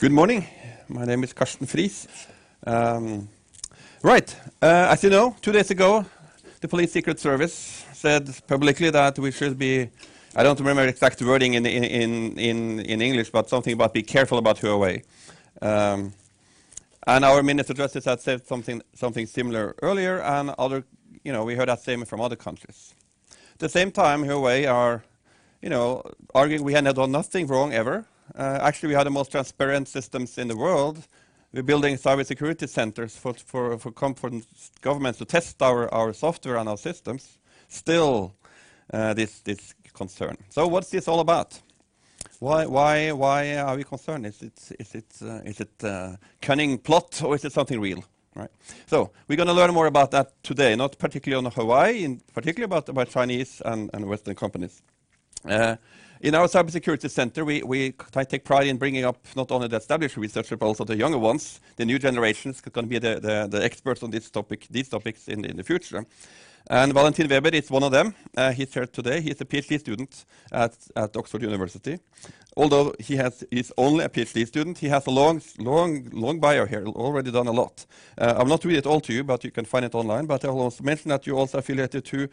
Good morning. My name is Karsten Friis. Um, right, uh, as you know, two days ago, the Police Secret Service said publicly that we should be, I don't remember exact wording in, in, in, in, English, but something about be careful about Huawei. Um, and our Minister of Justice had said something, something similar earlier, and other, you know, we heard that same from other countries. At the same time, Huawei are, you know, arguing we had done nothing wrong ever. Uh, actually, we have the most transparent systems in the world. We're building cybersecurity centers for, for, for, for governments to test our, our software and our systems. Still, uh, this, this concern. So what's this all about? Why, why, why are we concerned? Is it, is it, uh, is it uh, cunning plot or is it something real? Right. So we're going to learn more about that today, not particularly on Huawei, in particular about, about Chinese and, and Western companies. Uh, in our cybersecurity center, we, we take pride in bringing up not only the established researchers, but also the younger ones, the new generations, going to be the, the, the, experts on this topic, these topics in, in the future. And Valentin Weber is one of them. Uh, he's here today. He's a PhD student at, at Oxford University. Although he has, he's only a PhD student, he has a long, long, long bio here, already done a lot. Uh, I'll not read it all to you, but you can find it online. But I'll also mention that you're also affiliated to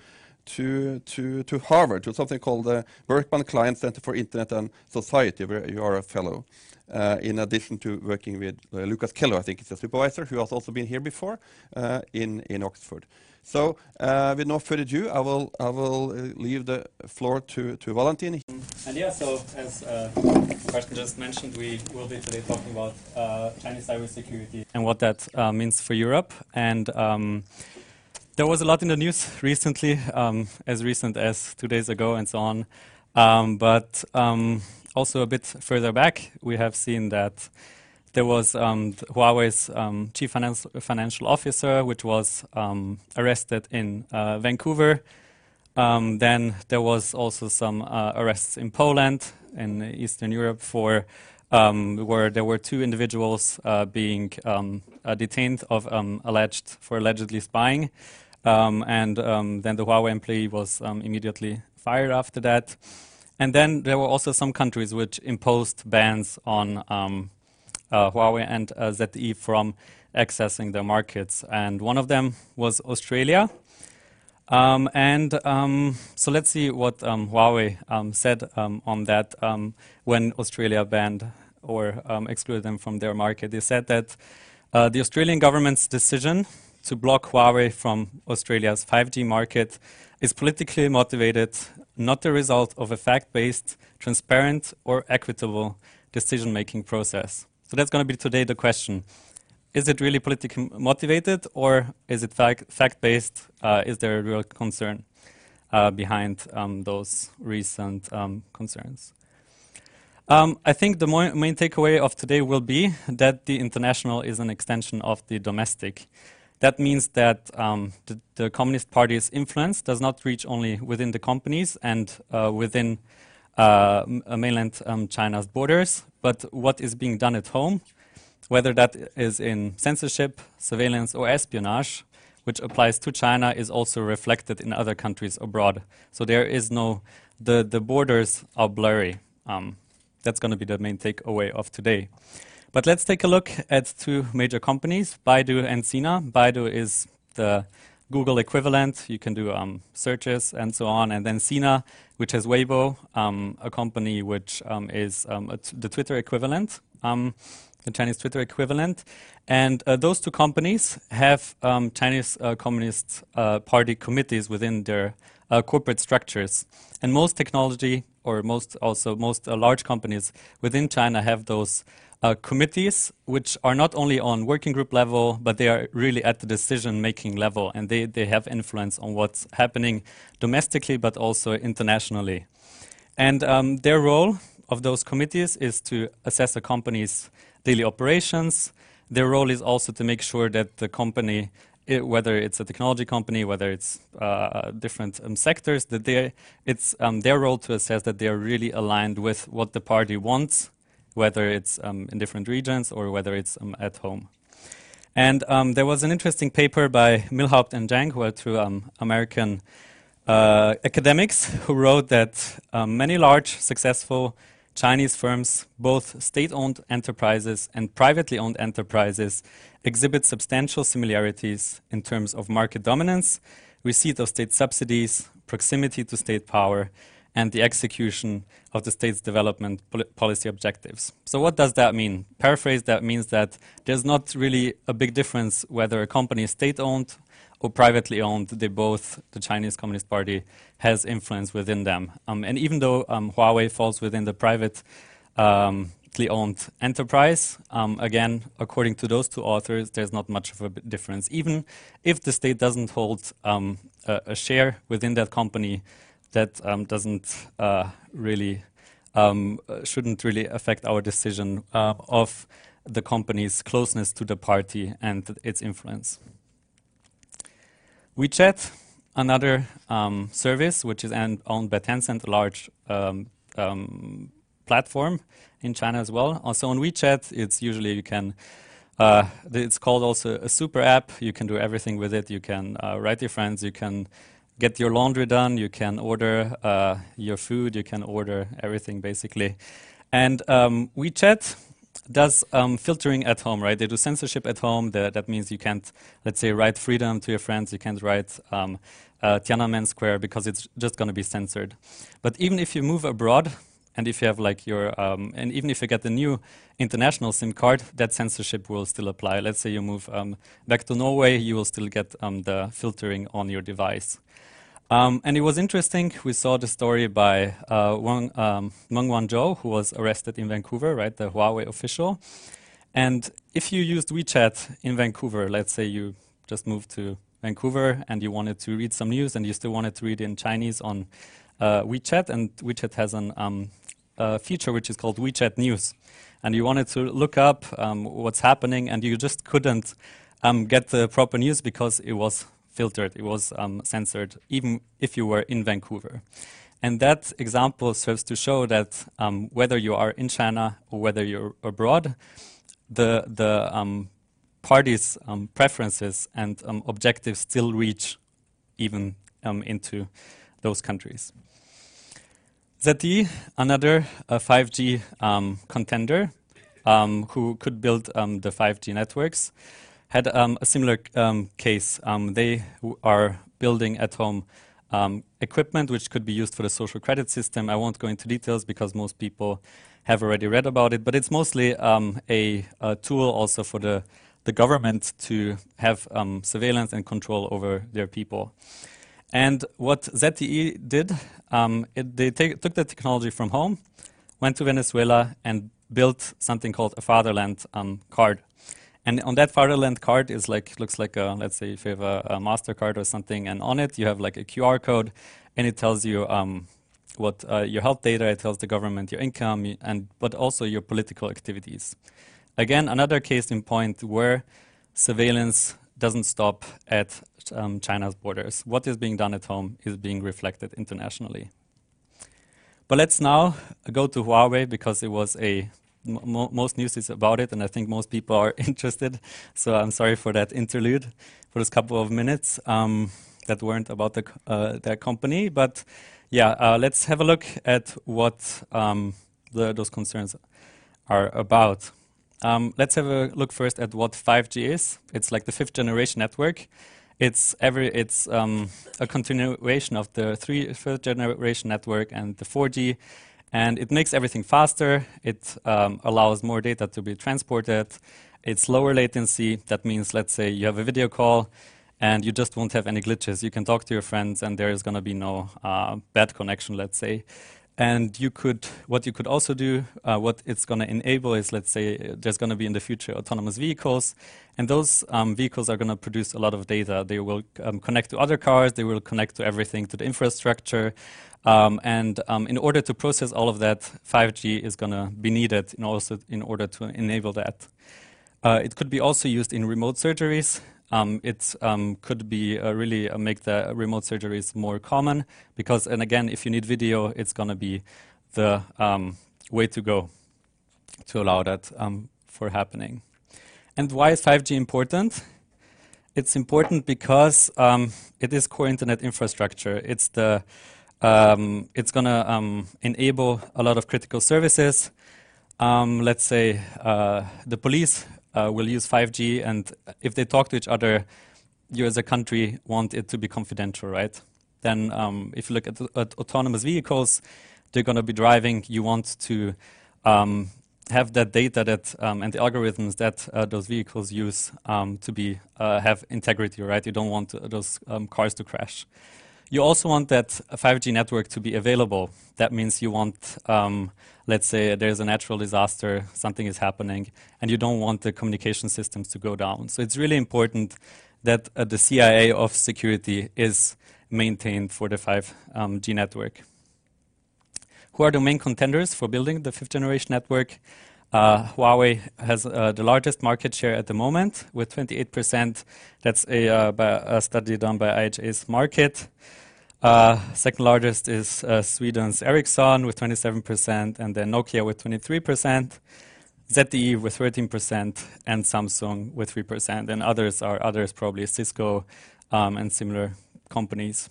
to, to, to Harvard, to something called the Berkman Klein Center for Internet and Society, where you are a fellow. Uh, in addition to working with uh, Lucas Kello, I think is a supervisor, who has also been here before uh, in, in Oxford. So, uh, with no further ado, I will, I will uh, leave the floor to, to Valentin. And yeah, so as uh, Karsten just mentioned, we will be today talking about Chinese cybersecurity and what that means for Europe. And um, there was a lot in the news recently, um, as recent as two days ago and so on. Um, but um, also a bit further back, we have seen that there was um, Huawei's um, chief financial officer, which was um, arrested in uh, Vancouver. then there was also some uh, arrests in Poland, in Eastern Europe, for where there were two individuals uh, being uh, detained of alleged for allegedly spying. Um, and um, then the Huawei employee was um, immediately fired after that. And then there were also some countries which imposed bans on um, uh, Huawei and uh, ZTE from accessing their markets. And one of them was Australia. Um, and um, so let's see what Huawei said on that when Australia banned or excluded them from their market. They said that uh, the Australian government's decision to block Huawei from Australia's 5G market is politically motivated, not the result of a fact based, transparent, or equitable decision making process. So that's going to be today the question. Is it really politically motivated or is it fact based? Uh, is there a real concern uh, behind um, those recent um, concerns? Um, I think the main takeaway of today will be that the international is an extension of the domestic. That means that um, the, the, Communist Party's influence does not reach only within the companies and uh, within uh, uh, mainland um, China's borders, but what is being done at home, whether that is in censorship, surveillance, or espionage, which applies to China, is also reflected in other countries abroad. So there is no, the, the borders are blurry. Um, that's going to be the main takeaway of today. But let's take a look at two major companies, Baidu and Sina. Baidu is the Google equivalent. You can do um, searches and so on. And then Sina, which has Weibo, um, a company which um, is um, the Twitter equivalent, um, the Chinese Twitter equivalent. And uh, those two companies have um, Chinese uh, Communist uh, Party committees within their uh, corporate structures. And most technology, or most also most uh, large companies within China, have those uh, committees, which are not only on working group level, but they are really at the decision making level, and they, they have influence on what's happening domestically, but also internationally. And um, their role of those committees is to assess a company's daily operations. Their role is also to make sure that the company, it, whether it's a technology company, whether it's uh, different um, sectors, that they, it's um, their role to assess that they are really aligned with what the party wants whether it's um, in different regions or whether it's um, at home. And um, there was an interesting paper by Milhaupt and Zhang, who are two um, American uh, academics, who wrote that many large, successful Chinese firms, both state owned enterprises and privately owned enterprises, exhibit substantial similarities in terms of market dominance, receipt of state subsidies, proximity to state power, and the execution of the state's development pol policy objectives. So, what does that mean? Paraphrase that means that there's not really a big difference whether a company is state owned or privately owned. They both, the Chinese Communist Party, has influence within them. Um, and even though um, Huawei falls within the private um, owned enterprise, um, again, according to those two authors, there's not much of a difference. Even if the state doesn't hold um, a, a, share within that company, that um, doesn't uh, really um, shouldn't really affect our decision uh, of the company's closeness to the party and its influence. WeChat, another um, service which is owned by Tencent, a large um, um, platform in China as well. Also on WeChat, it's usually you can. Uh, it's called also a super app. You can do everything with it. You can uh, write your friends. You can get your laundry done, you can order uh, your food, you can order everything basically. And um, WeChat does um, filtering at home, right? They do censorship at home. That means you can't, let's say, write freedom to your friends. You can't write um, uh, Tiananmen Square because it's just going to be censored. But even if you move abroad, and if you have like your, um, and even if you get the new international SIM card, that censorship will still apply. Let's say you move um, back to Norway, you will still get um, the filtering on your device. Um, and it was interesting. We saw the story by uh, Wang, um, Meng Wanzhou, who was arrested in Vancouver, right, the Huawei official. And if you used WeChat in Vancouver, let's say you just moved to Vancouver and you wanted to read some news and you still wanted to read in Chinese on uh, WeChat, and WeChat has an um, feature which is called WeChat News. And you wanted to look up um, what's happening, and you just couldn't um, get the proper news because it was filtered, it was um, censored, even if you were in Vancouver. And that example serves to show that um, whether you are in China or whether you're abroad, the, the um, parties' um, preferences and objectives still reach even into those countries. ZTE, another uh, 5G contender who could build the 5G networks had um, a similar um, case. Um, they are building at home um, equipment which could be used for the social credit system. I won't go into details because most people have already read about it, but it's mostly um, a, a, tool also for the, the government to have um, surveillance and control over their people. And what ZTE did, it, they took the technology from home, went to Venezuela, and built something called a fatherland card. And on that Fatherland card is like looks like a, let's say if you have a, a Mastercard or something, and on it you have like a QR code, and it tells you um, what uh, your health data, it tells the government your income, and but also your political activities. Again, another case in point where surveillance doesn't stop at um, China's borders. What is being done at home is being reflected internationally. But let's now go to Huawei because it was a mo most news is about it, and I think most people are interested. So I'm sorry for that interlude for those couple of minutes um, that weren't about the uh, their company. But yeah, uh, let's have a look at what um, the, those concerns are about. Um, let's have a look first at what 5G is. It's like the fifth generation network. It's every it's um, a continuation of the three first generation network and the 4G and it makes everything faster. It um, allows more data to be transported. It's lower latency. That means, let's say you have a video call and you just won't have any glitches. You can talk to your friends and there is going to be no uh, bad connection, let's say. And you could, what you could also do, uh, what it's going to enable is, let's say, there's going to be in the future autonomous vehicles, and those um, vehicles are going to produce a lot of data. They will um, connect to other cars, they will connect to everything, to the infrastructure, um, and um, in order to process all of that, 5G is going to be needed in, also in order to enable that. Uh, it could be also used in remote surgeries. Um, it um, could be uh, really uh, make the remote surgeries more common because, and again, if you need video, it's going to be the um, way to go to allow that um, for happening. And why is 5G important? It's important because um, it is core internet infrastructure. It's the Um, it's going to enable a lot of critical services. Let's say uh, the police uh, will use 5G, and if they talk to each other, you as a country want it to be confidential, right? Then, um, if you look at, at, autonomous vehicles, they're going to be driving. You want to um, have that data that um, and the algorithms that uh, those vehicles use um, to be uh, have integrity, right? You don't want uh, those um, cars to crash. You also want that 5G network to be available. That means you want, um, let's say, there's a natural disaster, something is happening, and you don't want the communication systems to go down. So it's really important that uh, the CIA of security is maintained for the 5G um, network. Who are the main contenders for building the fifth generation network? Uh, Huawei has uh, the largest market share at the moment with 28%. That's a, uh, a study done by IHS Markit. Second largest is Sweden's Ericsson with 27%, and then Nokia with 23%. ZTE with 13% and Samsung with 3%, and others are others probably Cisco um, and similar companies.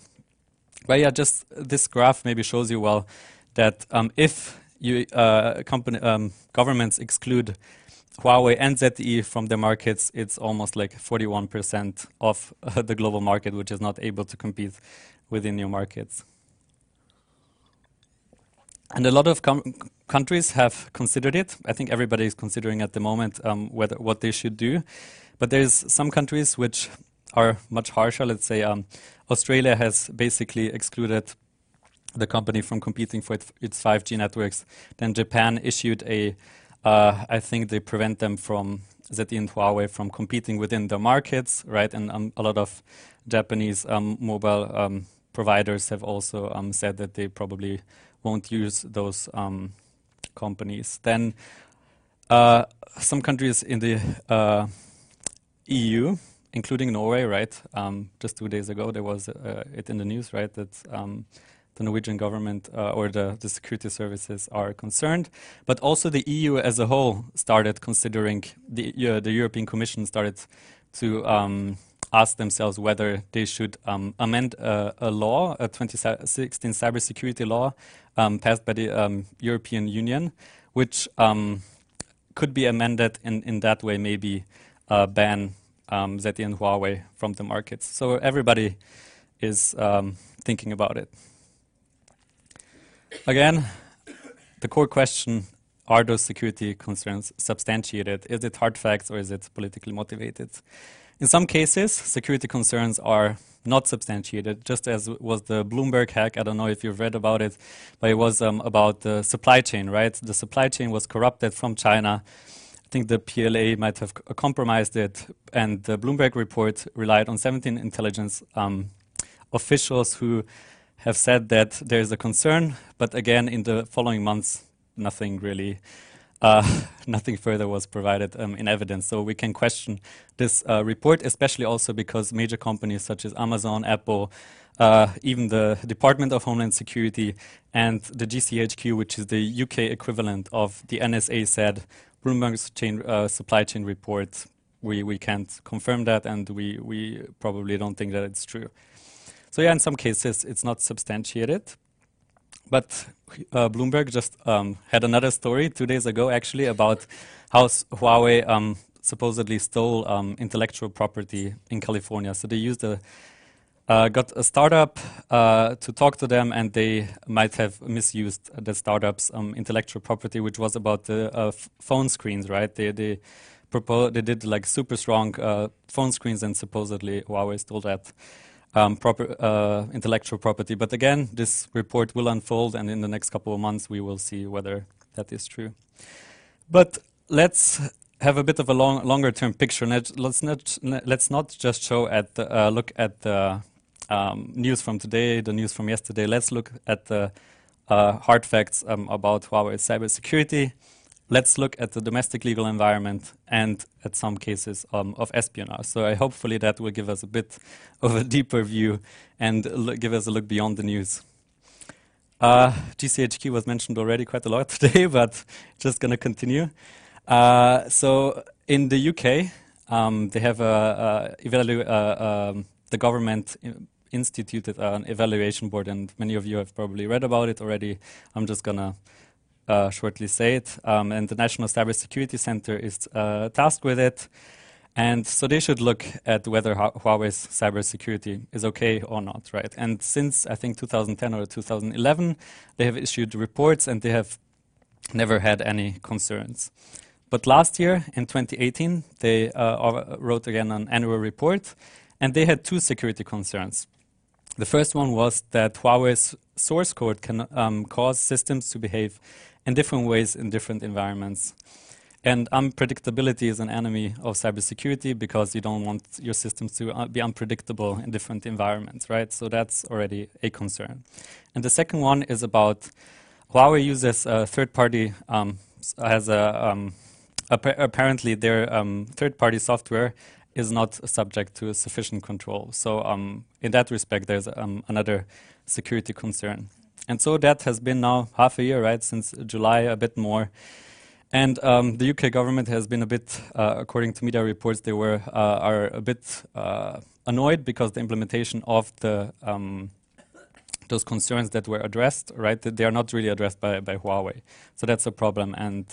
But yeah, just this graph maybe shows you well that um, if you, uh, company, um, governments exclude Huawei and ZTE from the markets, it's almost like 41% of uh, the global market, which is not able to compete within new markets. And a lot of countries have considered it. I think everybody is considering at the moment um, whether what they should do. But there's some countries which are much harsher. Let's say um, Australia has basically excluded the company from competing for its 5G networks. Then Japan issued a, uh, I think they prevent them from ZTE and Huawei from competing within the markets, right? And um, a lot of Japanese um, mobile um, providers have also um, said that they probably won't use those um, companies. Then uh, some countries in the uh, EU, including Norway, right? Um, just two days ago, there was uh, it in the news, right? That the Norwegian government uh, or the, the security services are concerned. But also the EU as a whole started considering, the, uh, the European Commission started to um, ask themselves whether they should um, amend uh, a law, a 2016 cybersecurity law um, passed by the um, European Union, which um, could be amended in, in that way, maybe uh, ban um, ZTE and Huawei from the markets. So everybody is thinking about it. Again, the core question are those security concerns substantiated? Is it hard facts or is it politically motivated? In some cases, security concerns are not substantiated, just as was the Bloomberg hack. I don't know if you've read about it, but it was um, about the supply chain, right? The supply chain was corrupted from China. I think the PLA might have compromised it, and the Bloomberg report relied on 17 intelligence um, officials who have said that there is a concern, but again, in the following months, nothing really, uh, nothing further was provided um, in evidence. So we can question this uh, report, especially also because major companies such as Amazon, Apple, uh, even the Department of Homeland Security and the GCHQ, which is the UK equivalent of the NSA, said Bloomberg's chain, uh, supply chain report. We, we can't confirm that, and we, we probably don't think that it's true. So yeah, in some cases it's not substantiated. But uh, Bloomberg just um, had another story two days ago, actually, about how Huawei um, supposedly stole um, intellectual property in California. So they used a uh, got a startup uh, to talk to them, and they might have misused the startup's um, intellectual property, which was about the uh, phone screens, right? They they they did like super strong uh, phone screens, and supposedly Huawei stole that um, proper, uh, intellectual property. But again, this report will unfold, and in the next couple of months, we will see whether that is true. But let's have a bit of a long, longer term picture. Let's not, let's not just show at the, uh, look at the um, news from today, the news from yesterday. Let's look at the uh, hard facts um, about Huawei cybersecurity let's look at the domestic legal environment and at some cases um, of espionage. So I hopefully that will give us a bit of a deeper view and give us a look beyond the news. Uh, GCHQ was mentioned already quite a lot today, but just going to continue. Uh, so in the UK, um, they have a, a uh, um, the government instituted an evaluation board, and many of you have probably read about it already. I'm just gonna uh, shortly say it. Um, and the National Cybersecurity Center is uh, tasked with it. And so they should look at whether Huawei's cybersecurity is okay or not, right? And since I think 2010 or 2011, they have issued reports and they have never had any concerns. But last year, in 2018, they uh, wrote again an annual report, and they had two security concerns. The first one was that Huawei's source code can um, cause systems to behave in different ways in different environments. And unpredictability is an enemy of cybersecurity because you don't want your systems to uh, be unpredictable in different environments, right? So that's already a concern. And the second one is about Huawei uses a third party, um, has a, um, apparently their um, third party software is not subject to sufficient control. So um, in that respect, there's um, another security concern. And so that has been now half a year, right, since July, a bit more. And um, the UK government has been a bit, uh, according to media reports, they were uh, are a bit uh, annoyed because the implementation of the um, those concerns that were addressed, right, they are not really addressed by, by Huawei. So that's a problem. And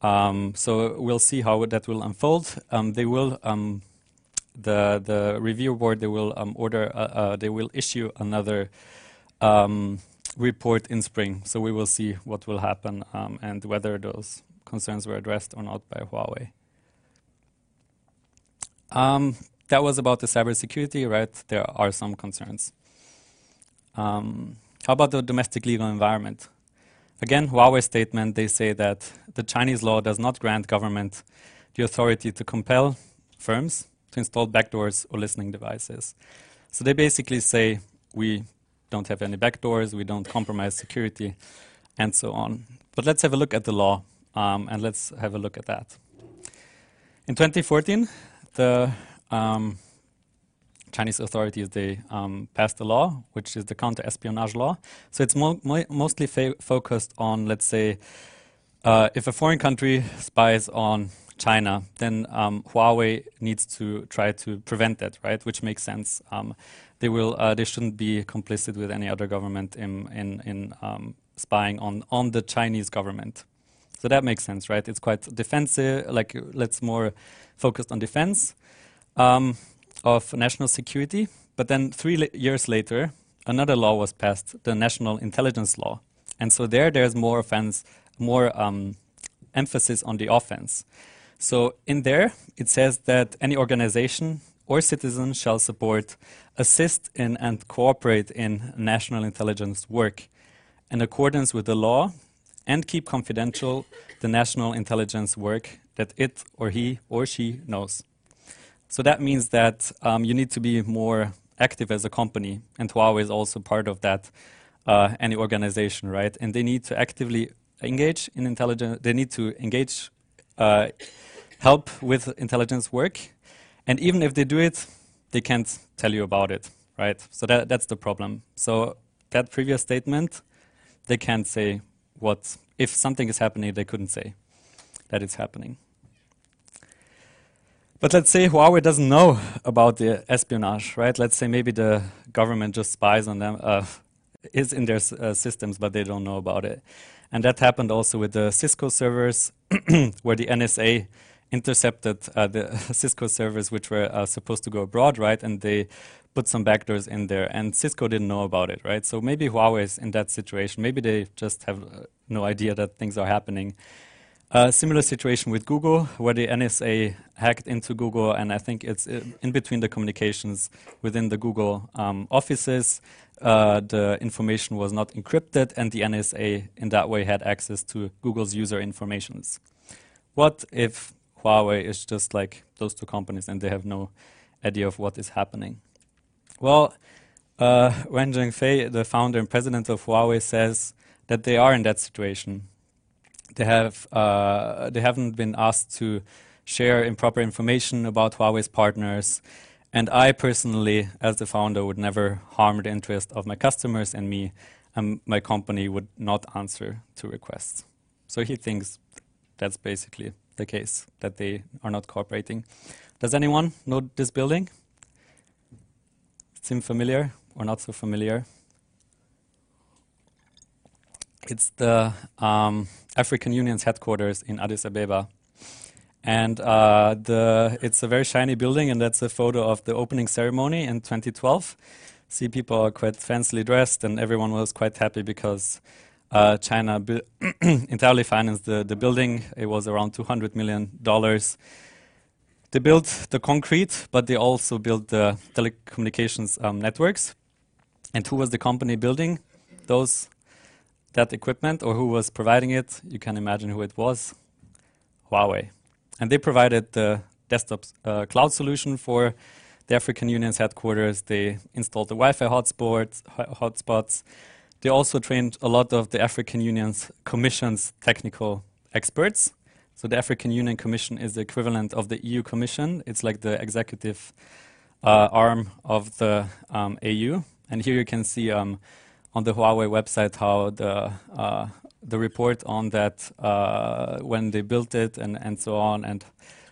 um, so we'll see how that will unfold. Um, they will um, the the review board they will um, order uh, uh, they will issue another um, report in spring. So we will see what will happen um, and whether those concerns were addressed or not by Huawei. Um, that was about the cybersecurity, right? There are some concerns. Um, how about the domestic legal environment? Again, Huawei statement, they say that the Chinese law does not grant government the authority to compel firms to install backdoors or listening devices. So they basically say we don't have any backdoors, we don't compromise security, and so on. But let's have a look at the law, um, and let's have a look at that. In 2014, the um, Chinese authorities they um, passed a law, which is the counter-espionage law. So it's mo mo mostly focused on, let's say, uh, if a foreign country spies on China, then um, Huawei needs to try to prevent that, right? Which makes sense. Um, they will, uh, they shouldn't be complicit with any other government in in, in um, spying on on the Chinese government. So that makes sense, right? It's quite defensive, like let's more focused on defense um, of national security. But then three years later, another law was passed, the National Intelligence Law, and so there, there's more offense, more um, emphasis on the offense. So in there, it says that any organization or citizen shall support, assist in, and cooperate in national intelligence work in accordance with the law and keep confidential the national intelligence work that it or he or she knows. So that means that um, you need to be more active as a company, and Huawei is also part of that, uh, any organization, right? And they need to actively engage in intelligence, they need to engage, uh, help with intelligence work, and even if they do it, they can't tell you about it, right? So that, that's the problem. So that previous statement, they can't say what, if something is happening, they couldn't say that it's happening. But let's say Huawei doesn't know about the espionage, right? Let's say maybe the government just spies on them, uh, is in their uh, systems, but they don't know about it. And that happened also with the Cisco servers, where the NSA intercepted uh, the Cisco servers which were uh, supposed to go abroad, right? And they put some backdoors in there, and Cisco didn't know about it, right? So maybe Huawei is in that situation. Maybe they just have uh, no idea that things are happening. A similar situation with Google, where the NSA hacked into Google, and I think it's uh, in between the communications within the Google um, offices. Uh, the information was not encrypted, and the NSA in that way had access to Google's user informations. What if Huawei is just like those two companies and they have no idea of what is happening? Well, uh, Ren Zhengfei, the founder and president of Huawei, says that they are in that situation they have uh, they haven't been asked to share improper information about Huawei's partners. And I personally, as the founder, would never harm the interest of my customers and me, and my company would not answer to requests. So he thinks that's basically the case, that they are not cooperating. Does anyone know this building? Seem familiar? or not so familiar. It's the um, African Union's headquarters in Addis Ababa. And uh, the, it's a very shiny building, and that's a photo of the opening ceremony in 2012. See, people are quite fancily dressed, and everyone was quite happy because uh, China entirely financed the, the building. It was around $200 million. They built the concrete, but they also built the telecommunications um, networks. And who was the company building those that equipment, or who was providing it? You can imagine who it was: Huawei. And they provided the desktop uh, cloud solution for the African Union's headquarters. They installed the Wi-Fi hotspots. hotspots. They also trained a lot of the African Union's Commission's technical experts. So the African Union Commission is the equivalent of the EU Commission. It's like the executive uh, arm of the um, AU. And here you can see um, on the Huawei website how the uh, the report on that uh, when they built it and, and so on, and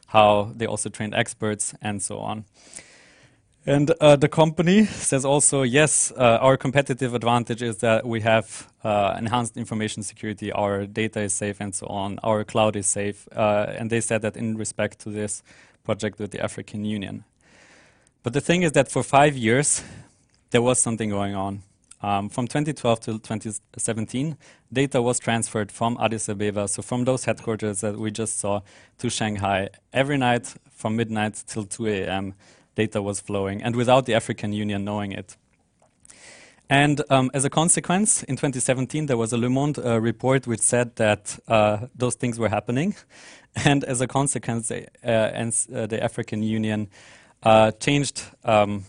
how they also trained experts and so on. And uh, the company says also, yes, uh, our competitive advantage is that we have uh, enhanced information security, our data is safe, and so on, our cloud is safe. Uh, and they said that in respect to this project with the African Union. But the thing is that for five years, there was something going on. Um, from 2012 to 2017, data was transferred from Addis Ababa, so from those headquarters that we just saw, to Shanghai. Every night from midnight till 2 a.m., data was flowing, and without the African Union knowing it. And um, as a consequence, in 2017, there was a Le Monde uh, report which said that uh, those things were happening. And as a consequence, uh, and, uh, the African Union uh, changed um,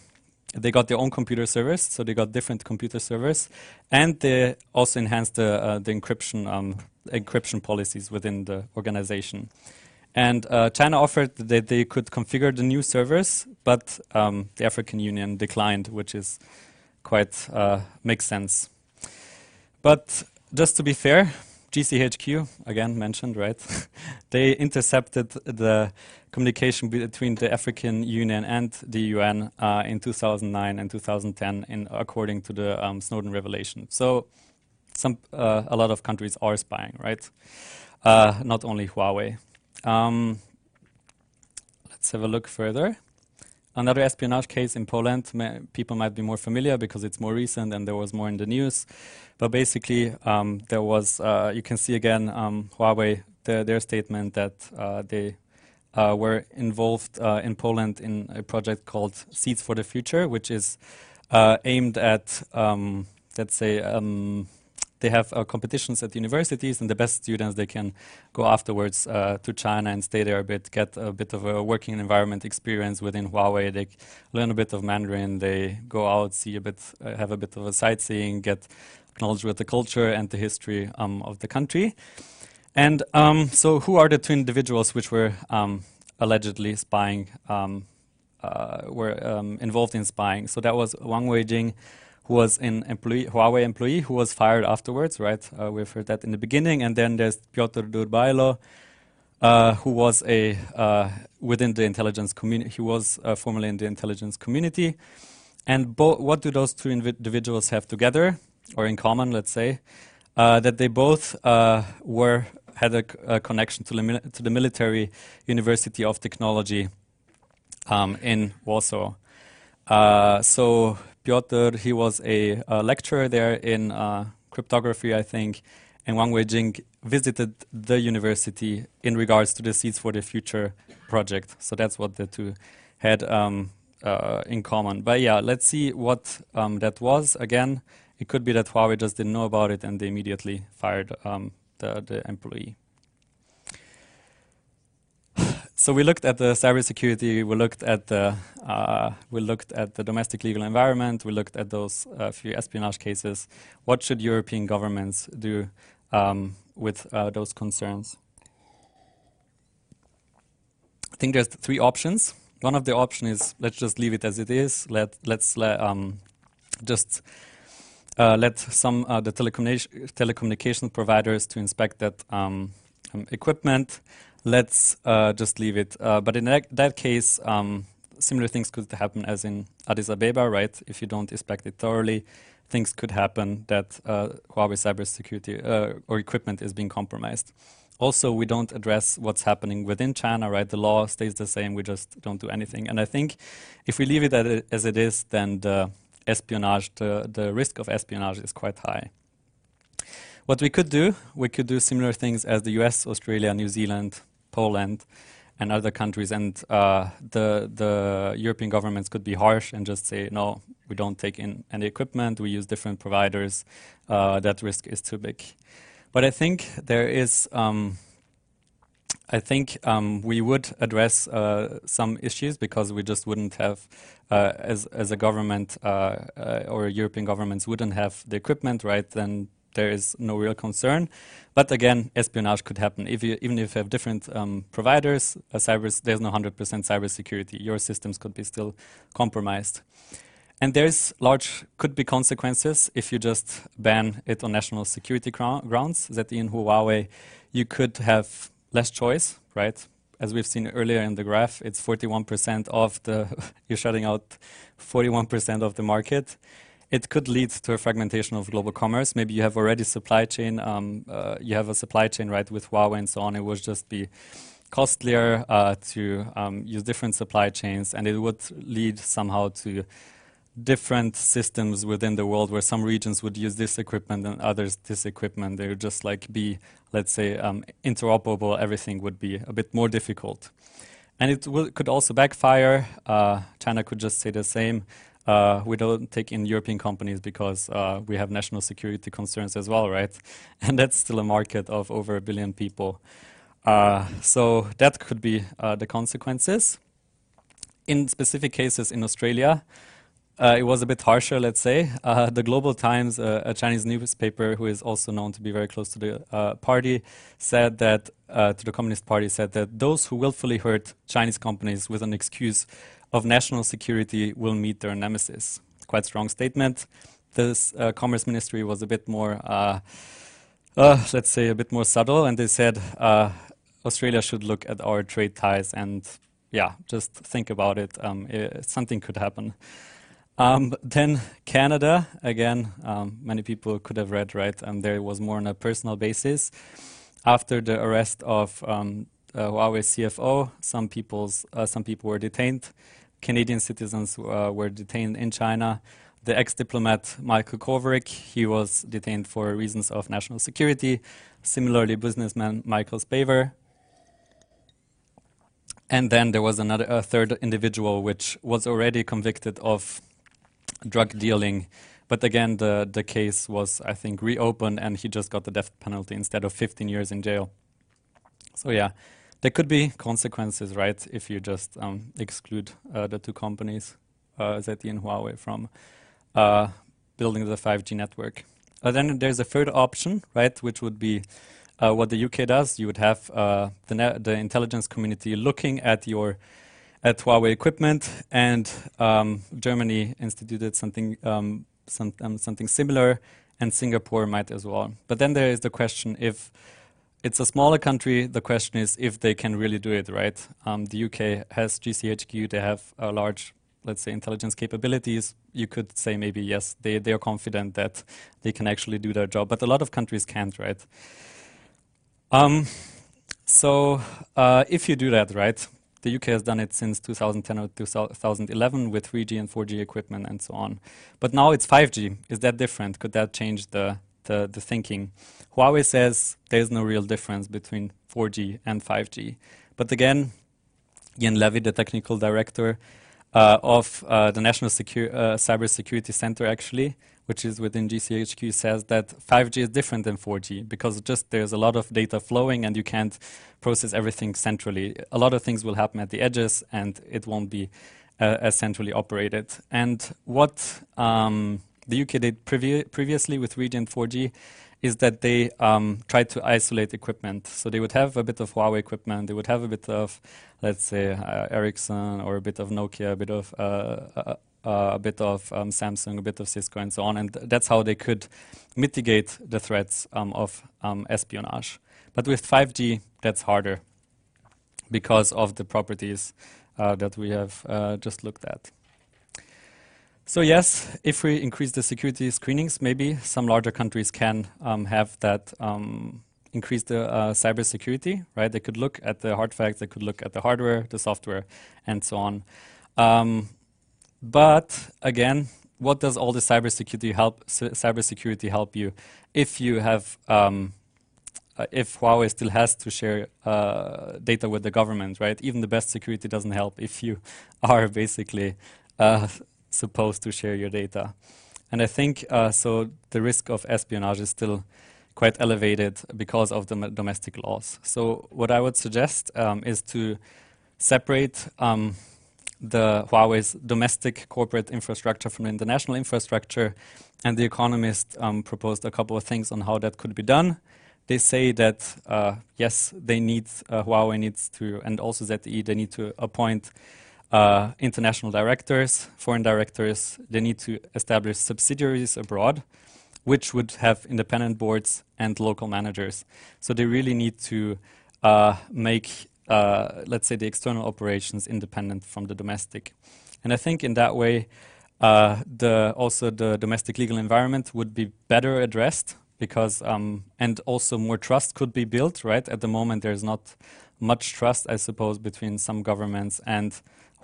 they got their own computer servers, so they got different computer servers, and they also enhanced the, uh, the encryption um, encryption policies within the organization. And uh, China offered that they could configure the new servers, but um, the African Union declined, which is quite uh, makes sense. But just to be fair, GCHQ, again mentioned, right? they intercepted the communication between the African Union and the UN uh, in 2009 and 2010, in, according to the um, Snowden revelation. So, some uh, a lot of countries are spying, right? Uh, not only Huawei. Um, let's have a look further. Another espionage case in Poland, people might be more familiar because it's more recent and there was more in the news. But basically, um, there was, uh, you can see again, um, Huawei, the, their statement that uh, they uh, were involved uh, in Poland in a project called Seeds for the Future, which is uh, aimed at, um, let's say, um, they have uh, competitions at universities, and the best students they can go afterwards uh, to China and stay there a bit, get a bit of a working environment experience within Huawei. They learn a bit of Mandarin. They go out, see a bit, uh, have a bit of a sightseeing, get knowledge with the culture and the history um, of the country. And um, so, who are the two individuals which were um, allegedly spying? Um, uh, were um, involved in spying. So that was Wang Weijing who was an employee, Huawei employee who was fired afterwards, right? Uh, we've heard that in the beginning. And then there's Piotr Durbailo, uh, who was a uh, within the intelligence community. He was uh, formerly in the intelligence community. And what do those two individuals have together, or in common? Let's say uh, that they both uh, were had a, connection to the, to the military university of technology um, in Warsaw. so Piotr, he was a, a lecturer there in uh, cryptography, I think, and Wang Weijing visited the university in regards to the Seeds for the Future project. So that's what the two had um, uh, in common. But yeah, let's see what um, that was. Again, it could be that Huawei just didn't know about it and they immediately fired um, the, the employee. So we looked at the cybersecurity. We looked at the uh, we looked at the domestic legal environment. We looked at those uh, few espionage cases. What should European governments do um, with uh, those concerns? I think there's three options. One of the options is let's just leave it as it is. Let let's let, um, just uh, let some uh, the telecommunication telecommunication providers to inspect that um, um equipment let's uh, just leave it. Uh, but in that, that case, um, similar things could happen as in Addis Ababa, right? If you don't inspect it thoroughly, things could happen that uh, Huawei cybersecurity uh, or equipment is being compromised. Also, we don't address what's happening within China, right? The law stays the same. We just don't do anything. And I think if we leave it as it is, then the espionage, the, the risk of espionage is quite high. What we could do, we could do similar things as the US, Australia, New Zealand, Poland, and other countries. And uh, the, the European governments could be harsh and just say, no, we don't take in any equipment, we use different providers, uh, that risk is too big. But I think there is, um, I think um, we would address uh, some issues because we just wouldn't have, uh, as, as a government uh, uh, or European governments wouldn't have the equipment, right? Then there is no real concern. But again, espionage could happen. If you, even if you have different um, providers, cyber, there's no 100% cybersecurity. Your systems could be still compromised. And there's large, could be consequences if you just ban it on national security grounds. That in Huawei, you could have less choice, right? As we've seen earlier in the graph, it's 41% of the, you're shutting out 41% of the market. It could lead to a fragmentation of global commerce. Maybe you have already supply chain, um, uh, you have a supply chain, right, with Huawei and so on. It would just be costlier uh, to um, use different supply chains, and it would lead somehow to different systems within the world where some regions would use this equipment and others this equipment. They would just like be, let's say, um, interoperable. Everything would be a bit more difficult. And it could also backfire. Uh, China could just say the same. Uh, we don't take in European companies because uh, we have national security concerns as well, right? And that's still a market of over a billion people. Uh, so that could be uh, the consequences. In specific cases in Australia, uh, it was a bit harsher, let's say. Uh, the Global Times, uh, a Chinese newspaper who is also known to be very close to the uh, party, said that, uh, to the Communist Party, said that those who willfully hurt Chinese companies with an excuse of national security will meet their nemesis. Quite strong statement. This uh, Commerce Ministry was a bit more, let's say, a bit more subtle, and they said Australia should look at our trade ties and, yeah, just think about it. Um, it something could happen. Um, then Canada, again, um, many people could have read, right? Um, there was more on a personal basis. After the arrest of um, uh, Huawei CFO, some, people's, uh, some people were detained. Canadian citizens uh, were detained in China. The ex-diplomat Michael Kovrig, he was detained for reasons of national security. Similarly, businessman Michael Spavor. And then there was another, a third individual which was already convicted of drug dealing. But again, the, the case was, I think, reopened and he just got the death penalty instead of 15 years in jail. So, yeah, there could be consequences, right, if you just um, exclude uh, the two companies, uh, ZTE and Huawei, from uh, building the 5G network. Uh, then there's a third option, right, which would be uh, what the UK does. You would have uh, the, the intelligence community looking at your at Huawei equipment, and um, Germany instituted something um, some, um, something similar, and Singapore might as well. But then there is the question if it's a smaller country, the question is if they can really do it, right? Um, the UK has GCHQ, they have a large, let's say, intelligence capabilities. You could say maybe yes, they, they are confident that they can actually do their job, but a lot of countries can't, right? Um, so uh, if you do that, right, the UK has done it since 2010 or 2011 with 3G and 4G equipment and so on. But now it's 5G. Is that different? Could that change the, the, the thinking? Huawei says there's no real difference between 4G and 5G. But again, Ian Levy, the technical director uh, of uh, the National Secu uh, Cyber Security Center, actually, which is within GCHQ, says that 5G is different than 4G because just there's a lot of data flowing and you can't process everything centrally. A lot of things will happen at the edges and it won't be uh, as centrally operated. And what um, the UK did previ previously with Region 4G is that they um, tried to isolate equipment. So they would have a bit of Huawei equipment, they would have a bit of, let's say, uh, Ericsson or a bit of Nokia, a bit of uh, uh a bit of um, Samsung, a bit of Cisco, and so on. And th that's how they could mitigate the threats um, of um, espionage. But with 5G, that's harder because of the properties uh, that we have uh, just looked at. So yes, if we increase the security screenings, maybe some larger countries can um, have that um, increase the uh, cybersecurity, right? They could look at the hard facts, they could look at the hardware, the software, and so on. Um, but again, what does all the cybersecurity help? Cybersecurity help you if you have um, uh, if Huawei still has to share uh, data with the government, right? Even the best security doesn't help if you are basically uh, supposed to share your data. And I think uh, so. The risk of espionage is still quite elevated because of the domestic laws. So what I would suggest um, is to separate um, the Huawei's domestic corporate infrastructure from international infrastructure. And The Economist um, proposed a couple of things on how that could be done. They say that uh, yes, they need uh, Huawei needs to, and also ZTE, they need to appoint uh, international directors, foreign directors. They need to establish subsidiaries abroad which would have independent boards and local managers. So they really need to uh, make, uh, let's say, the external operations independent from the domestic. And I think in that way, uh, the also the domestic legal environment would be better addressed because um, and also more trust could be built. Right at the moment, there's not much trust, I suppose, between some governments and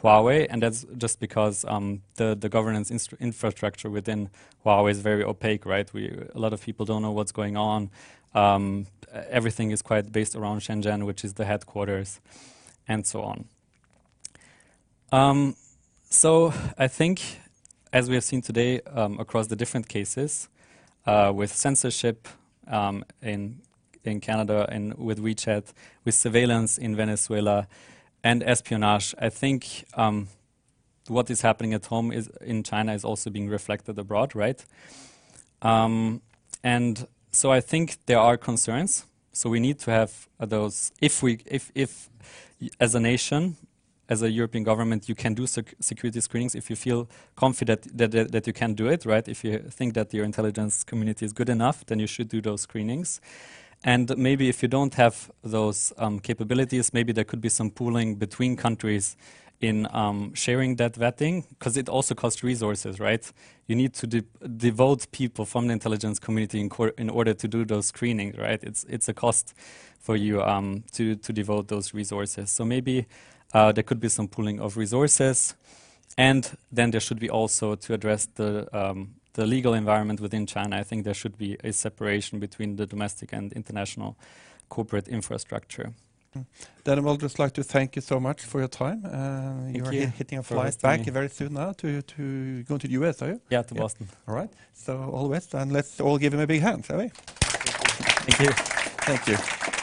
Huawei, and that's just because um, the the governance infrastructure within Huawei is very opaque, right? We a lot of people don't know what's going on. Um, everything is quite based around Shenzhen, which is the headquarters, and so on. Um, so I think, as we have seen today um, across the different cases, uh, with censorship um, in in Canada and with WeChat, with surveillance in Venezuela and espionage. I think um, what is happening at home is in China is also being reflected abroad, right? Um, and so I think there are concerns. So we need to have those. If we, if, if as a nation, as a European government, you can do sec security screenings if you feel confident that, that, that you can do it, right? If you think that your intelligence community is good enough, then you should do those screenings. And maybe if you don't have those um, capabilities, maybe there could be some pooling between countries in um, sharing that vetting, because it also costs resources, right? You need to de devote people from the intelligence community in, in, order to do those screenings, right? It's it's a cost for you um, to to devote those resources. So maybe uh, there could be some pooling of resources, and then there should be also to address the um, the legal environment within China, I think there should be a separation between the domestic and international corporate infrastructure. Then I would just like to thank you so much for your time. Uh, you are you hitting a flight back me. very soon now to, to go to the US, are you? Yeah, to yeah. Boston. All right. So all the best, and let's all give him a big hand, shall we? Thank you. Thank you.